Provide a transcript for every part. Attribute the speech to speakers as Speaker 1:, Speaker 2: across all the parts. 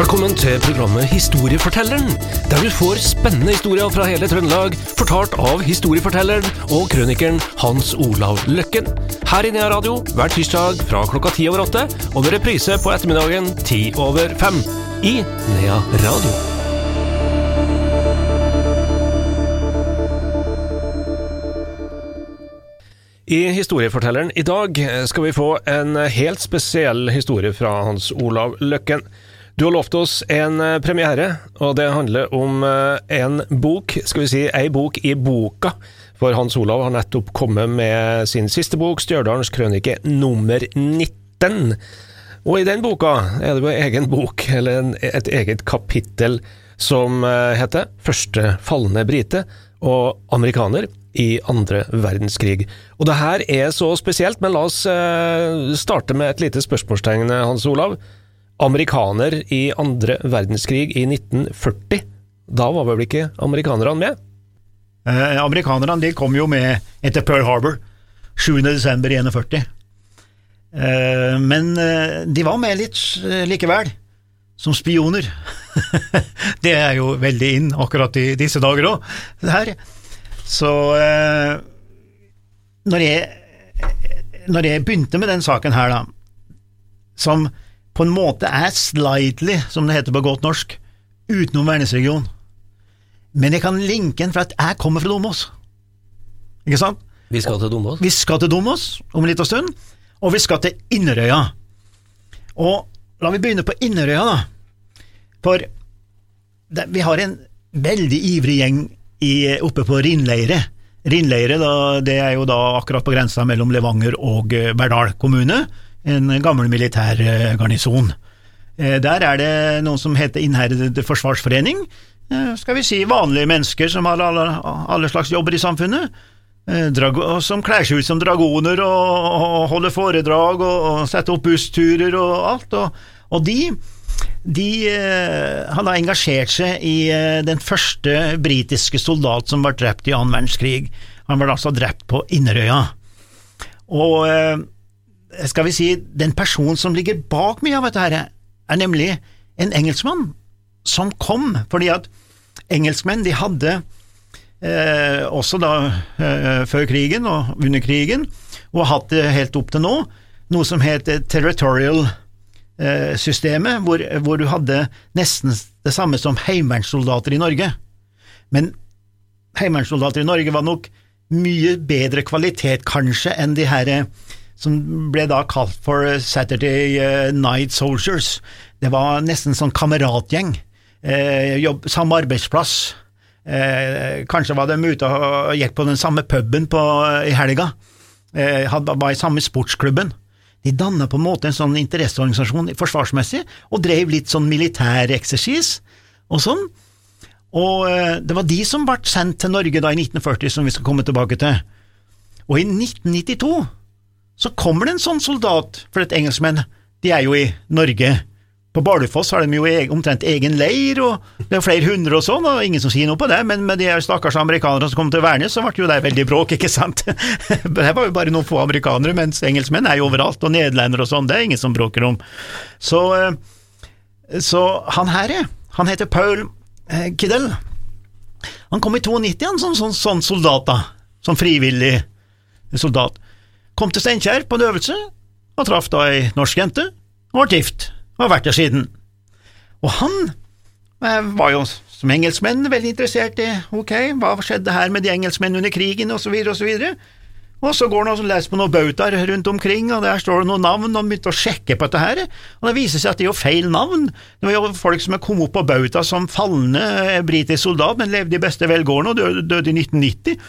Speaker 1: Velkommen til programmet Historiefortelleren, der du får spennende historier fra hele Trøndelag, fortalt av historiefortelleren og krønikeren Hans Olav Løkken. Her i Nea Radio hver tirsdag fra klokka ti over åtte, og med reprise på ettermiddagen ti over fem. I Nea Radio. I Historiefortelleren i dag skal vi få en helt spesiell historie fra Hans Olav Løkken. Du har lovt oss en premiere, og det handler om en bok, skal vi si ei bok i boka. For Hans Olav har nettopp kommet med sin siste bok, Stjørdalens krønike nummer 19. Og i den boka er det jo egen bok, eller en, et eget kapittel, som heter Første falne brite og amerikaner i andre verdenskrig. Og det her er så spesielt, men la oss eh, starte med et lite spørsmålstegn, Hans Olav. Amerikaner i andre verdenskrig i 1940, da var vel ikke amerikanerne med?
Speaker 2: Eh, amerikanerne de kom jo med etter Pearl Harbor, 7.12.41. Eh, men eh, de var med litt eh, likevel, som spioner. det er jo veldig inn akkurat i disse dager òg. Så eh, når, jeg, når jeg begynte med den saken her, da, som på en måte er slightly, som det heter på godt norsk, utenom vernesregion, men jeg kan linke den for at jeg kommer fra Domås. Ikke sant?
Speaker 1: Vi skal til Domås?
Speaker 2: Vi skal til Domås om en liten stund, og vi skal til Inderøya. Og la vi begynne på Inderøya, da. For det, vi har en veldig ivrig gjeng i, oppe på Rinnleire. Rinnleire da, det er jo da akkurat på grensa mellom Levanger og eh, Verdal kommune, en gammel militær garnison. Eh, Der er det noe som heter Innherred forsvarsforening, eh, skal vi si vanlige mennesker som har alle, alle slags jobber i samfunnet, eh, som kler seg ut som dragoner og, og holder foredrag og, og setter opp bussturer og alt, og, og de de har engasjert seg i den første britiske soldat som var drept i annen verdenskrig. Han ble altså drept på Inderøya. Og skal vi si, den personen som ligger bak mye av dette, her, er nemlig en engelskmann som kom fordi at engelskmenn de hadde eh, også da eh, før krigen og under krigen, og hatt det helt opp til nå, noe som het territorial eh, hvor, hvor du hadde nesten det samme som heimevernssoldater i Norge. Men heimevernssoldater i Norge var nok mye bedre kvalitet, kanskje, enn de her eh, som ble da kalt for Saturday eh, Night Soldiers. Det var nesten sånn kameratgjeng. Eh, jobb, samme arbeidsplass. Eh, kanskje var de ute og gikk på den samme puben på, i helga. Eh, hadde, var i samme sportsklubben. De danna på en måte en sånn interesseorganisasjon forsvarsmessig, og drev litt sånn militæreksersis og sånn. Og eh, det var de som ble sendt til Norge da i 1940, som vi skal komme tilbake til. Og i 1992 så kommer det en sånn soldat, for et engelskmenn, de er jo i Norge. På Bardufoss har de jo omtrent egen leir, og det er flere hundre og sånn, og ingen som sier noe på det, men med de stakkars amerikanerne som kom til Værnes, så ble det jo der veldig bråk, ikke sant? Det var jo bare noen få amerikanere, mens engelskmenn er jo overalt, og nederlendere og sånn, det er ingen som bråker om. Så, eh, så han her, han heter Paul Kiddel. Kiddell. Han kom i 92, han, sånn, sånn, sånn soldat, da, som frivillig soldat. Kom til Steinkjer på en øvelse, og traff da ei norsk jente, og ble gift, og har vært der siden. Og han eh, var jo som engelskmenn veldig interessert i ok, hva skjedde her med de engelskmennene under krigen, så videre, og så går han og leser på noen bautaer rundt omkring, og der står det noen navn, og han begynte å sjekke på dette her, og det viser seg at det er jo feil navn. Det var jo folk som kommet opp på bauta som falne eh, britisk soldat, men levde i beste velgående og døde, i 1990.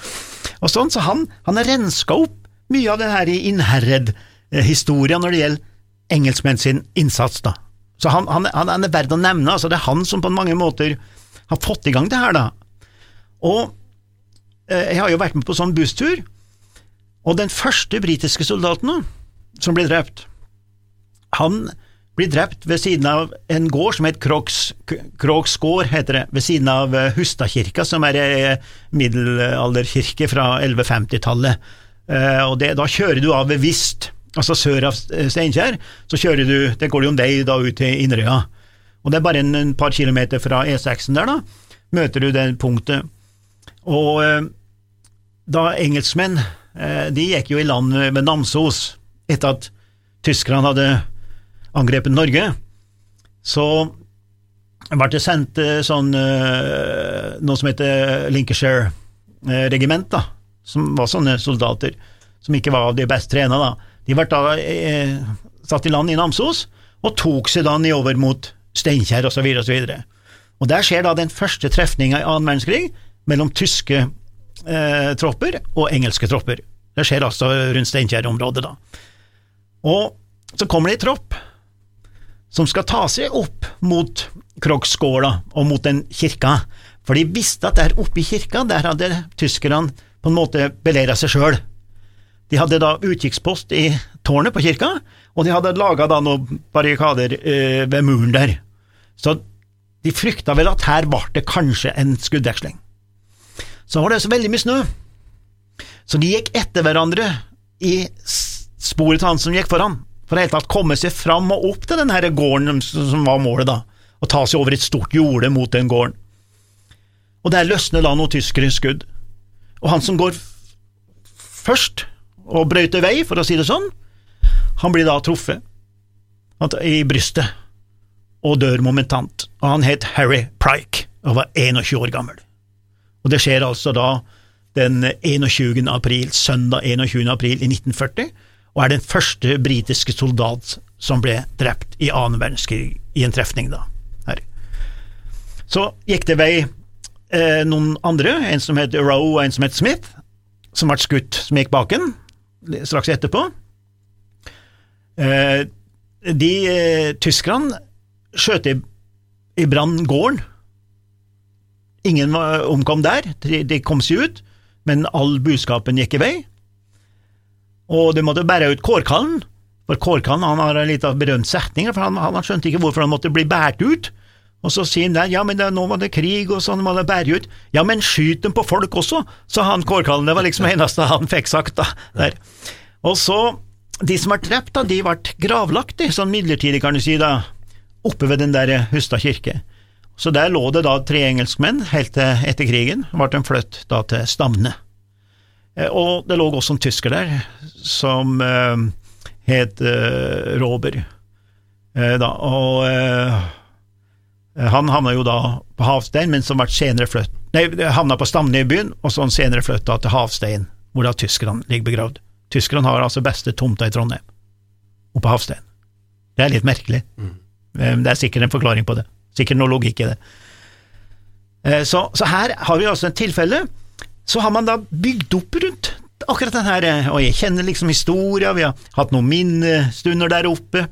Speaker 2: Og sånn, så han, han renska opp mye av det her i Innherred-historia når det gjelder engelskmenn sin innsats, da. Så han, han, han er verdt å nevne, altså det er han som på mange måter har fått i gang det her, da. Og eh, jeg har jo vært med på sånn busstur, og den første britiske soldaten da, som ble drept, han blir drept ved siden av en gård som het Kroks, Kroks gård, heter det, ved siden av eh, Hustadkirka, som er ei middelalderkirke fra 1150-tallet. Eh, og det, Da kjører du av bevisst, altså sør av Steinkjer, så kjører du, det går jo en vei da ut til Inderøya. Og det er bare en, en par kilometer fra E6-en der, da, møter du det punktet. Og eh, da engelskmenn eh, De gikk jo i land ved Namsos etter at tyskerne hadde angrepet Norge. Så ble det sendt sånn noe som heter Lincolnshire-regiment, da, som var sånne soldater som ikke var de best trena. da. De ble da eh, satt i land i Namsos, og tok seg da nedover mot Steinkjer osv. osv. Og og Der skjer da den første trefninga i annen verdenskrig mellom tyske eh, tropper og engelske tropper. Det skjer altså rundt Steinkjer-området, da. Og så kommer det en tropp som skal ta seg opp mot Krogskåla og mot den kirka, for de visste at der oppe i kirka, der hadde tyskerne på en måte beleira seg sjøl. De hadde da utkikkspost i tårnet på kirka, og de hadde laga da noen barrikader eh, ved muren der. Så de frykta vel at her ble det kanskje en skuddveksling. Så var det så veldig mye snø, så de gikk etter hverandre i sporet til han som gikk foran, for i hele tatt komme seg fram og opp til den her gården som var målet, da, og ta seg over et stort jorde mot den gården. Og der løsner da noen tyskere skudd, og han som går først og brøyter vei, for å si det sånn, han blir da truffet i brystet og dør momentant. Og han het Harry Pryke og var 21 år gammel. Og det skjer altså da den 21. april, søndag 21. april i 1940, og er den første britiske soldat som ble drept i annen verdenskrig i en trefning, da. Her. Så gikk det vei eh, noen andre, en som het Roe og en som het Smith, som ble skutt, som gikk baken straks etterpå. Eh, de eh, tyskerne skjøt i, i brann gården. Ingen omkom der, de, de kom seg ut, men all budskapen gikk i vei. Og de måtte bære ut Kårkallen, for Kårkallen han har en liten berømt setning, for han, han, skjønte ikke hvorfor han måtte bli båret ut. Og så sier han der, ja, men det, nå var det krig, og sånn, må det bære ut. Ja, men skyt dem på folk også, sa han Kårkallen, det var liksom det eneste han fikk sagt, da. Der. Og så, de som ble drept, da, de ble gravlagt, sånn midlertidig, kan du si, da, oppe ved den der Hustad kirke. Så der lå det da tre engelskmenn helt til etter krigen, ble de flyttet da til Stamne. Og det lå også en tysker der, som uh, het uh, Robert. Uh, da, og eh, han havna jo da på Havstein, men som ble senere flytt Nei, havna på Stamne i byen, og så senere flytta til Havstein, hvor da tyskerne ligger begravd. Tyskerne har altså beste tomta i Trondheim, oppe på Havstein. Det er litt merkelig. Mm. Det er sikkert en forklaring på det. Sikkert noe logikk i det. Så, så her har vi altså et tilfelle. Så har man da bygd opp rundt akkurat den her, og jeg kjenner liksom historia, vi har hatt noen minnestunder der oppe,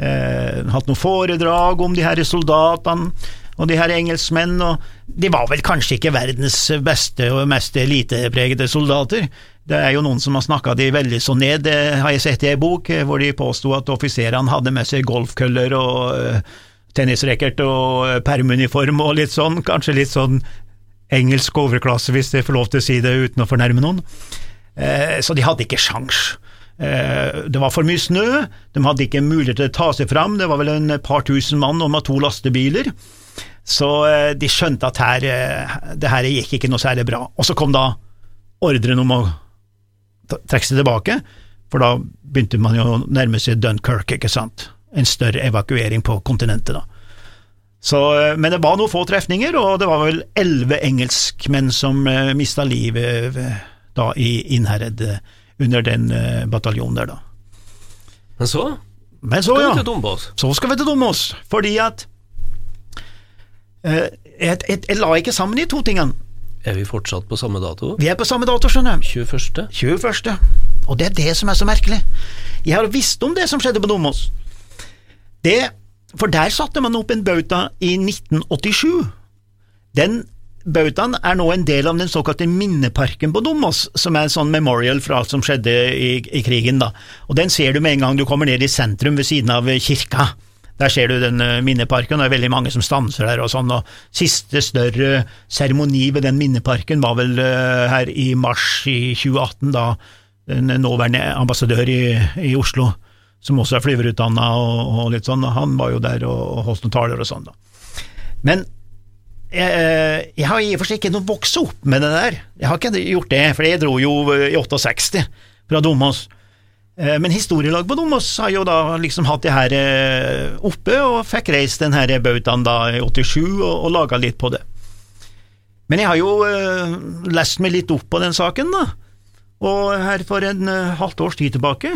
Speaker 2: eh, hatt noen foredrag om de her soldatene og de her engelskmenn, og de var vel kanskje ikke verdens beste og mest elitepregede soldater. Det er jo noen som har snakka de veldig så ned, det har jeg sett i ei bok, hvor de påsto at offiserene hadde med seg golfkøller og uh, tennisracket og uh, permuniform og litt sånn, kanskje litt sånn engelsk overklasse, hvis jeg får lov til å si det uten å fornærme noen. Eh, så de hadde ikke sjans. Eh, det var for mye snø, de hadde ikke mulighet til å ta seg fram, det var vel en par tusen mann og med to lastebiler. Så eh, de skjønte at her, det her gikk ikke noe særlig bra. Og så kom da ordren om å trekke seg tilbake, for da begynte man jo å nærme seg Dunkerque, ikke sant. En større evakuering på kontinentet, da. Så, men det var noen få trefninger, og det var vel elleve engelskmenn som mista livet da i Innherred under den uh, bataljonen der, da.
Speaker 1: Men så?
Speaker 2: Men så,
Speaker 1: skal
Speaker 2: ja.
Speaker 1: vi til Dombås?
Speaker 2: Så skal vi til Dombås, fordi at eh, jeg, jeg, jeg, la ikke sammen de to tingene.
Speaker 1: Er vi fortsatt på samme dato?
Speaker 2: Vi er på samme dato, skjønner
Speaker 1: du. 21.
Speaker 2: 21. Og det er det som er så merkelig. Jeg har visst om det som skjedde på Dombås. For der satte man opp en bauta i 1987. Den Bautaen er nå en del av den såkalte minneparken på Dombås, som er en sånn memorial for alt som skjedde i, i, krigen. da. Og Den ser du med en gang du kommer ned i sentrum ved siden av kirka. Der ser du den uh, minneparken, og det er veldig mange som stanser der og sånn. og Siste større seremoni ved den minneparken var vel uh, her i mars i 2018, da den nåværende ambassadør i, i Oslo som også er flyverutdanna og, og, litt sånn, han var jo der og holdt noen taler og sånn, da. Men jeg, jeg har i og for seg ikke noe vokst opp med det der, jeg har ikke gjort det, for jeg dro jo i 68 fra Domås. Eh, men Historielag på Domås har jo da liksom hatt det her eh, oppe, og fikk reist den her bautaen da i 87 og, og laga litt på det. Men jeg har jo lest meg litt opp på den saken, da, og her for en halvt års tid tilbake,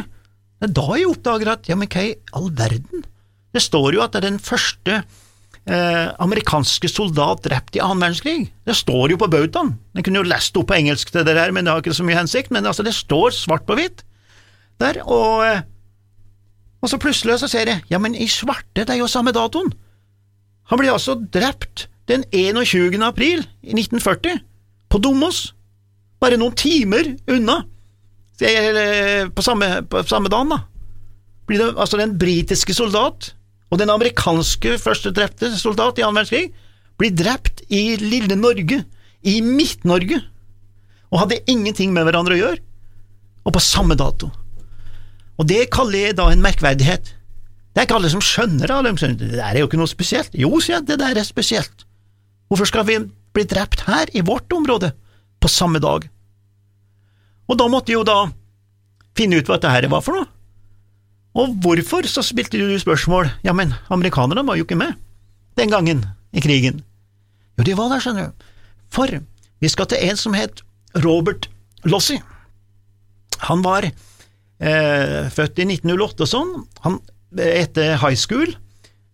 Speaker 2: det er da jeg oppdager at ja, men hva i all verden? Det står jo at det er den første uh, amerikanske soldat drept i annen verdenskrig. Det står jo på bautaen. Jeg kunne jo lest opp på engelsk til det der, men det har ikke så mye hensikt, men altså, det står svart på hvitt der, og, og så plutselig så ser jeg, ja, men i svarte, det er jo samme datoen. Han blir altså drept den 21. april i 1940, på Domås, bare noen timer unna, på samme, på samme dagen, da, blir det altså den britiske soldat og den amerikanske første drepte soldat i annen verdenskrig blir drept i lille Norge, i Midt-Norge, og hadde ingenting med hverandre å gjøre, og på samme dato. Og det kaller jeg da en merkverdighet. Det er ikke alle som skjønner det. Det der er jo ikke noe spesielt. Jo, sier jeg, det der er spesielt. Hvorfor skal vi bli drept her, i vårt område, på samme dag? Og da måtte jeg jo da finne ut hva dette her var for noe. Og hvorfor, så spilte du spørsmål, ja, men amerikanerne var jo ikke med den gangen i krigen. Jo, de var der, skjønner du, for vi skal til en som het Robert Lossi. Han var eh, født i 1908 og sånn. Han, etter high school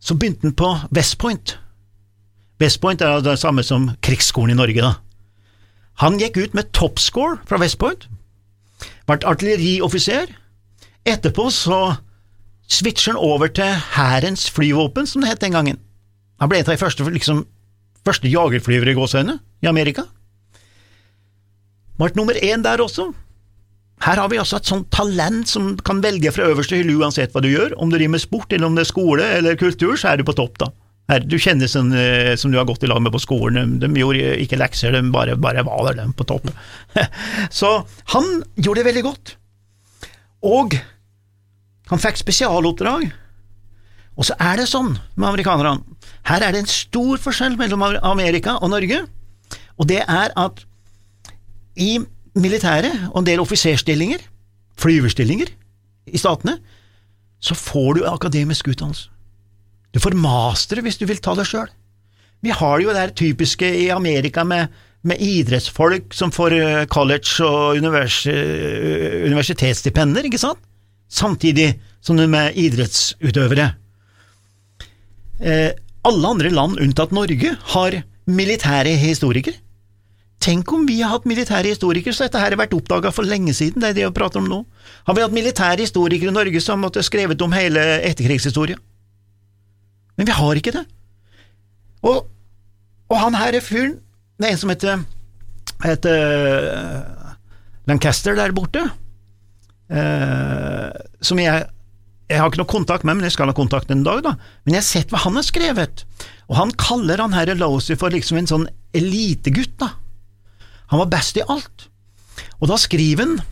Speaker 2: så begynte han på West Point West Point er det samme som krigsskolen i Norge, da. Han gikk ut med toppscore fra West Point, ble artillerioffiser. Etterpå så switcher han over til Hærens flyvåpen, som det het den gangen. Han ble en av de første, liksom, første jagerflyvere i gåsehøyne i Amerika. Ble nummer én der også. Her har vi altså et sånt talent som kan velge fra øverste hylle uansett hva du gjør. Om du driver med sport, eller om det er skole eller kultur, så er du på topp, da. Her, du kjenner sånn, eh, som du har gått i lag med på skolen, de, de gjorde ikke lekser, de bare, bare var der, de, på topp. Så han gjorde det veldig godt. Og han fikk spesialoppdrag. Og så er det sånn med amerikanerne, her er det en stor forskjell mellom Amerika og Norge, og det er at i militæret og en del offiserstillinger, flyverstillinger i statene, så får du akademisk utdannelse. Du får mastere hvis du vil ta det sjøl. Vi har jo det typiske i Amerika med, med idrettsfolk som får eh, college- og univers, eh, universitetsstipender, ikke sant? Samtidig som de er idrettsutøvere. Eh, alle andre land unntatt Norge har militære historikere. Tenk om vi har hatt militære historikere, så dette her har vært oppdaga for lenge siden, det er det vi prater om nå. Har vi hatt militære historikere i Norge som måtte skrevet om hele etterkrigshistoria? Men vi har ikke det. Og, og han her er fyren Det er en som heter, heter uh, Lancaster der borte, som jeg jeg har ikke noe kontakt med, men jeg skal ha kontakt en dag, da. Men jeg har sett hva han har skrevet, og han kaller han herre Losey for liksom en sånn elitegutt, da. Han var best i alt. Og da skriver han,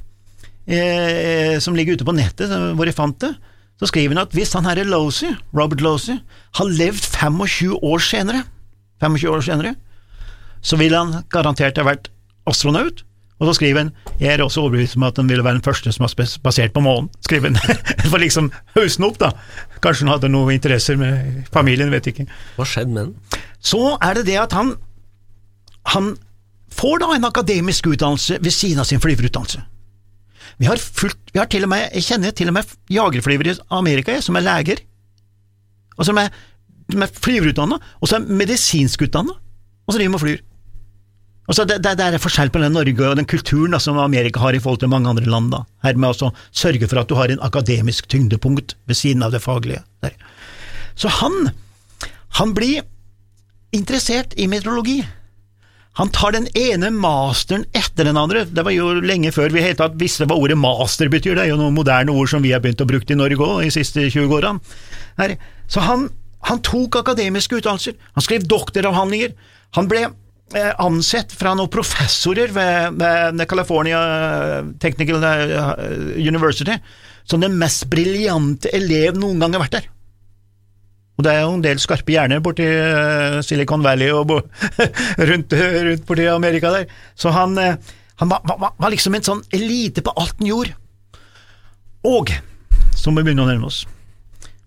Speaker 2: eh, som ligger ute på nettet, hvor jeg fant det, så skriver han at hvis han herre Losey, Robert Losey, har levd 25 år senere, 25 år senere, så ville han garantert ha vært astronaut. Og så skriver han jeg er også overbevist om at han ville være den første som har basert på månen. skriver han, For liksom hausse opp, da. Kanskje han hadde noen interesser med familien, vet ikke.
Speaker 1: Hva skjedde med den?
Speaker 2: Så er det det at han, han får da en akademisk utdannelse ved siden av sin flyverutdannelse. Vi har, fulgt, vi har til og med, Jeg kjenner til og med jagerflyvere i Amerika som er leger, og som er, som er flyverutdanna, og som er medisinsk utdanna, og så driver med flyr. Og så det, det, det, er forskjell på den Norge og den kulturen da, som Amerika har i forhold til mange andre land. da, her med å sørge for at du har en akademisk tyngdepunkt ved siden av det faglige. Der. Så han, han blir interessert i meteorologi. Han tar den ene masteren etter den andre. Det var jo lenge før vi helt tatt visste hva ordet master betyr. Det er jo noen moderne ord som vi har begynt å bruke i Norge òg, de siste 20 årene. Så han, han, tok akademiske utdannelser, han skrev doktoravhandlinger, han ble ansett fra noen professorer ved, ved California Technical eh, University, som den mest briljante elev noen gang har vært der. Og det er jo en del skarpe hjerner borti eh, Silicon Valley og rundt, rundt borti Amerika der. Så han, eh, han var, var, var, liksom en sånn elite på alt han gjorde. Og, så må vi begynne å nærme oss,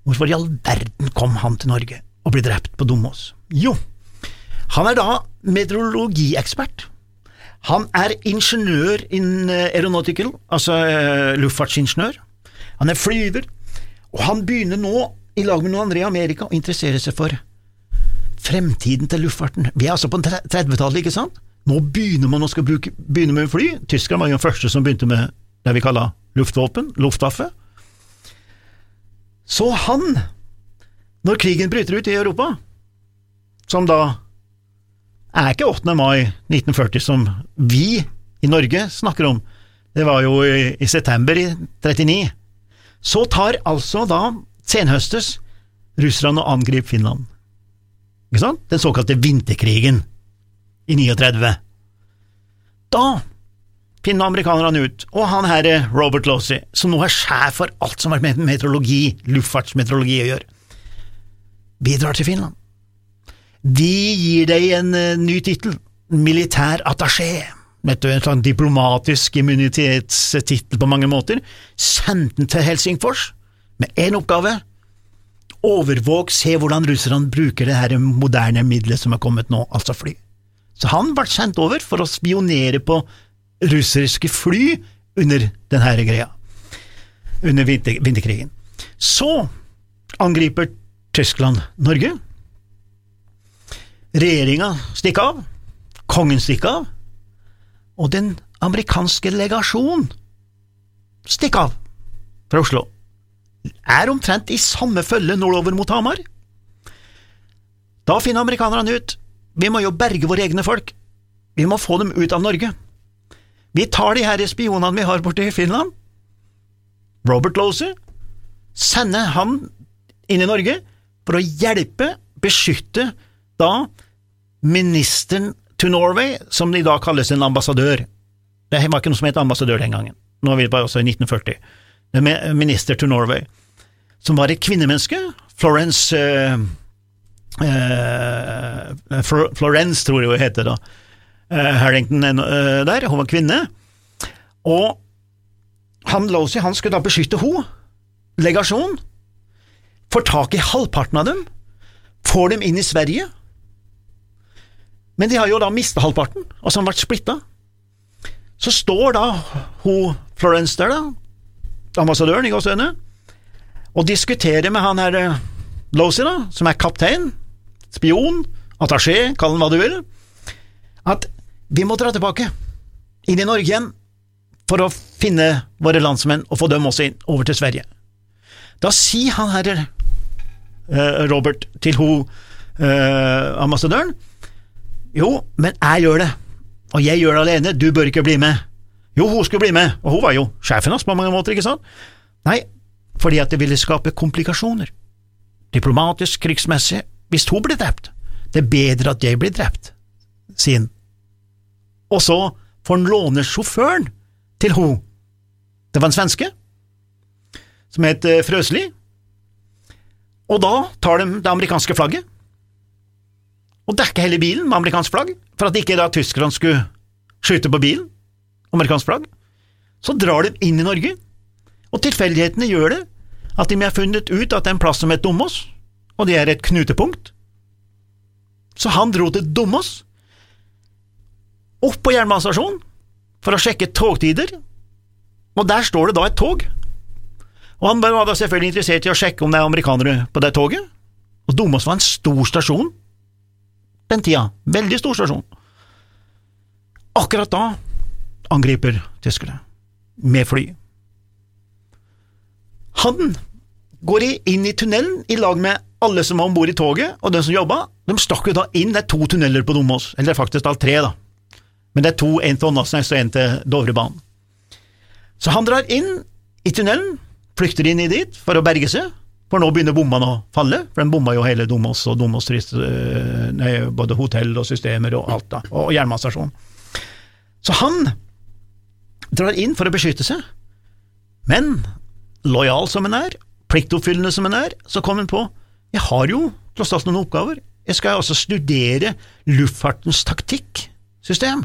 Speaker 2: hvorfor i all verden kom han til Norge og ble drept på Domås? Jo, han er da meteorologiekspert. Han er ingeniør in aeronautical, altså luftfartsingeniør. Han er flyver, og han begynner nå, i lag med noen andre i Amerika, å interessere seg for fremtiden til luftfarten. Vi er altså på 30-tallet, ikke sant? Nå begynner man å skal bruke, begynne med fly. Tyskland var jo den første som begynte med det vi kaller luftvåpen, Luftwaffe. Så han, når krigen bryter ut i Europa, som da er ikke 8. mai 1940 som vi i Norge snakker om, det var jo i, i september i 39, så tar altså da senhøstes russerne og angriper Finland. Ikke sant? Den såkalte vinterkrigen i 39. Da finner amerikanerne ut, og han herre Robert Losey, som nå er sjef for alt som har med meteorologi, luftfartsmeteorologi å gjøre, vi drar til Finland. Vi gir deg en uh, ny tittel, militær attaché. Vet du, en sånn diplomatisk immunitetstittel på mange måter. Send den til Helsingfors med én oppgave. Overvåk, se hvordan russerne bruker det her moderne middelet som er kommet nå, altså fly. Så han ble sendt over for å spionere på russiske fly under denne greia, under vinter, vinterkrigen. Så angriper Tyskland Norge. Regjeringa stikker av, kongen stikker av, og den amerikanske legasjonen stikker av fra Oslo. Er omtrent i samme følge nordover mot Hamar. Da finner amerikanerne ut vi må jo berge våre egne folk, vi må få dem ut av Norge. Vi tar de her spionene vi har borte i Finland, Robert Losey, sender han inn i Norge for å hjelpe, beskytte, da ministeren to Norway, som de da kalles en ambassadør. Det var ikke noe som het ambassadør den gangen, nå er vi bare også i 1940. Det er minister to Norway, som var et kvinnemenneske, Florence uh, uh, Florence, tror jeg hun heter da, uh, Harrington der, hun var kvinne, og han Losey, han skulle da beskytte henne, legasjonen, får tak i halvparten av dem, får dem inn i Sverige, men de har jo da mista halvparten, altså han vært splitta. Så står da hun Florence der, da, ambassadøren i gåsehudene, og diskuterer med han her eh, Losey, da, som er kaptein, spion, attaché, kall han hva du vil, at vi må dra tilbake, inn i Norge igjen, for å finne våre landsmenn og få dem også inn, over til Sverige. Da sier han her, eh, Robert, til hun eh, ambassadøren, jo, men jeg gjør det, og jeg gjør det alene, du bør ikke bli med. Jo, hun skulle bli med, og hun var jo sjefen hans på mange måter, ikke sant? Nei, fordi at det ville skape komplikasjoner. Diplomatisk, krigsmessig, hvis hun blir drept. Det er bedre at jeg blir drept, sier han. Og så får han låne sjåføren til hun. Det var en svenske, som het eh, Frøsli, og da tar de det amerikanske flagget og dekke hele bilen med amerikansk flagg, for at ikke da tyskerne skulle skyte på bilen, amerikansk flagg. Så drar de inn i Norge, og tilfeldighetene gjør det at de har funnet ut at det er en plass som heter Domås, og det er et knutepunkt. Så han dro til Domås, opp på jernbanestasjonen, for å sjekke togtider, og der står det da et tog. Og han var da selvfølgelig interessert i å sjekke om det er amerikanere på det toget, og Domås var en stor stasjon den tida. Veldig stor stasjon. Akkurat da angriper tyskerne, med fly. Han går inn i tunnelen i lag med alle som var om bord i toget, og den som jobba. De stakk jo da inn, det er to tunneler på Domås, eller det er faktisk da tre, da. Men det er to, en til Åndalsnes og en til Dovrebanen. Så han drar inn i tunnelen, flykter inn i dit for å berge seg, for nå begynner bommene å falle, for den bomma jo hele Domås og Domås eh, nei, både hotell og systemer og alt, da, og jernbanestasjonen. Så han drar inn for å beskytte seg, men lojal som han er, pliktoppfyllende som han er, så kom han på jeg har jo tross alt noen oppgaver. Jeg skal også studere luftfartens taktikksystem.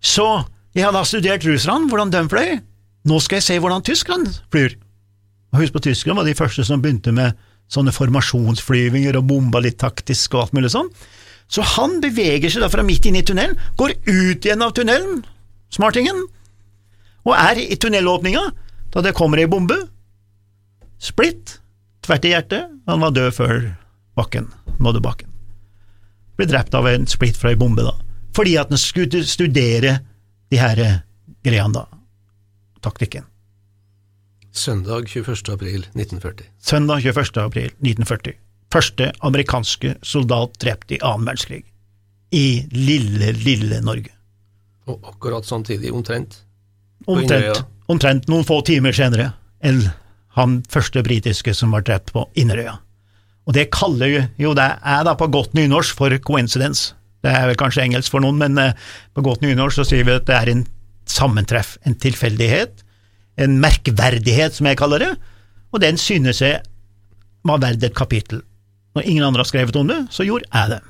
Speaker 2: Så jeg har da studert russerne, hvordan de fløy. Nå skal jeg se hvordan tyskerne flyr. Husk på Tyskland var de første som begynte med sånne formasjonsflyvinger og bomba litt taktisk og alt mulig sånn. Så han beveger seg da fra midt inn i tunnelen, går ut igjen av tunnelen, smartingen, og er i tunnelåpninga da det kommer ei bombe. Splitt, tvert i hjertet, han var død før bakken nådde bakken. Ble drept av en splitt fra ei bombe, da, fordi at han skulle studere de her greiene, da, taktikken.
Speaker 1: Søndag 21. april 1940.
Speaker 2: Søndag 21. april 1940. Første amerikanske soldat drept i annen verdenskrig. I lille, lille Norge.
Speaker 1: Og akkurat samtidig, omtrent.
Speaker 2: Omtrent, omtrent noen få timer senere enn han første britiske som var drept på Inderøya. Og det kaller jo det er da på godt nynorsk for coincidence. Det er vel kanskje engelsk for noen, men eh, på godt nynorsk så sier vi at det er en sammentreff, en tilfeldighet, en merkverdighet, som jeg kaller det, og den synes jeg var verdt et kapittel. Når ingen andre har skrevet om det, så gjorde jeg det.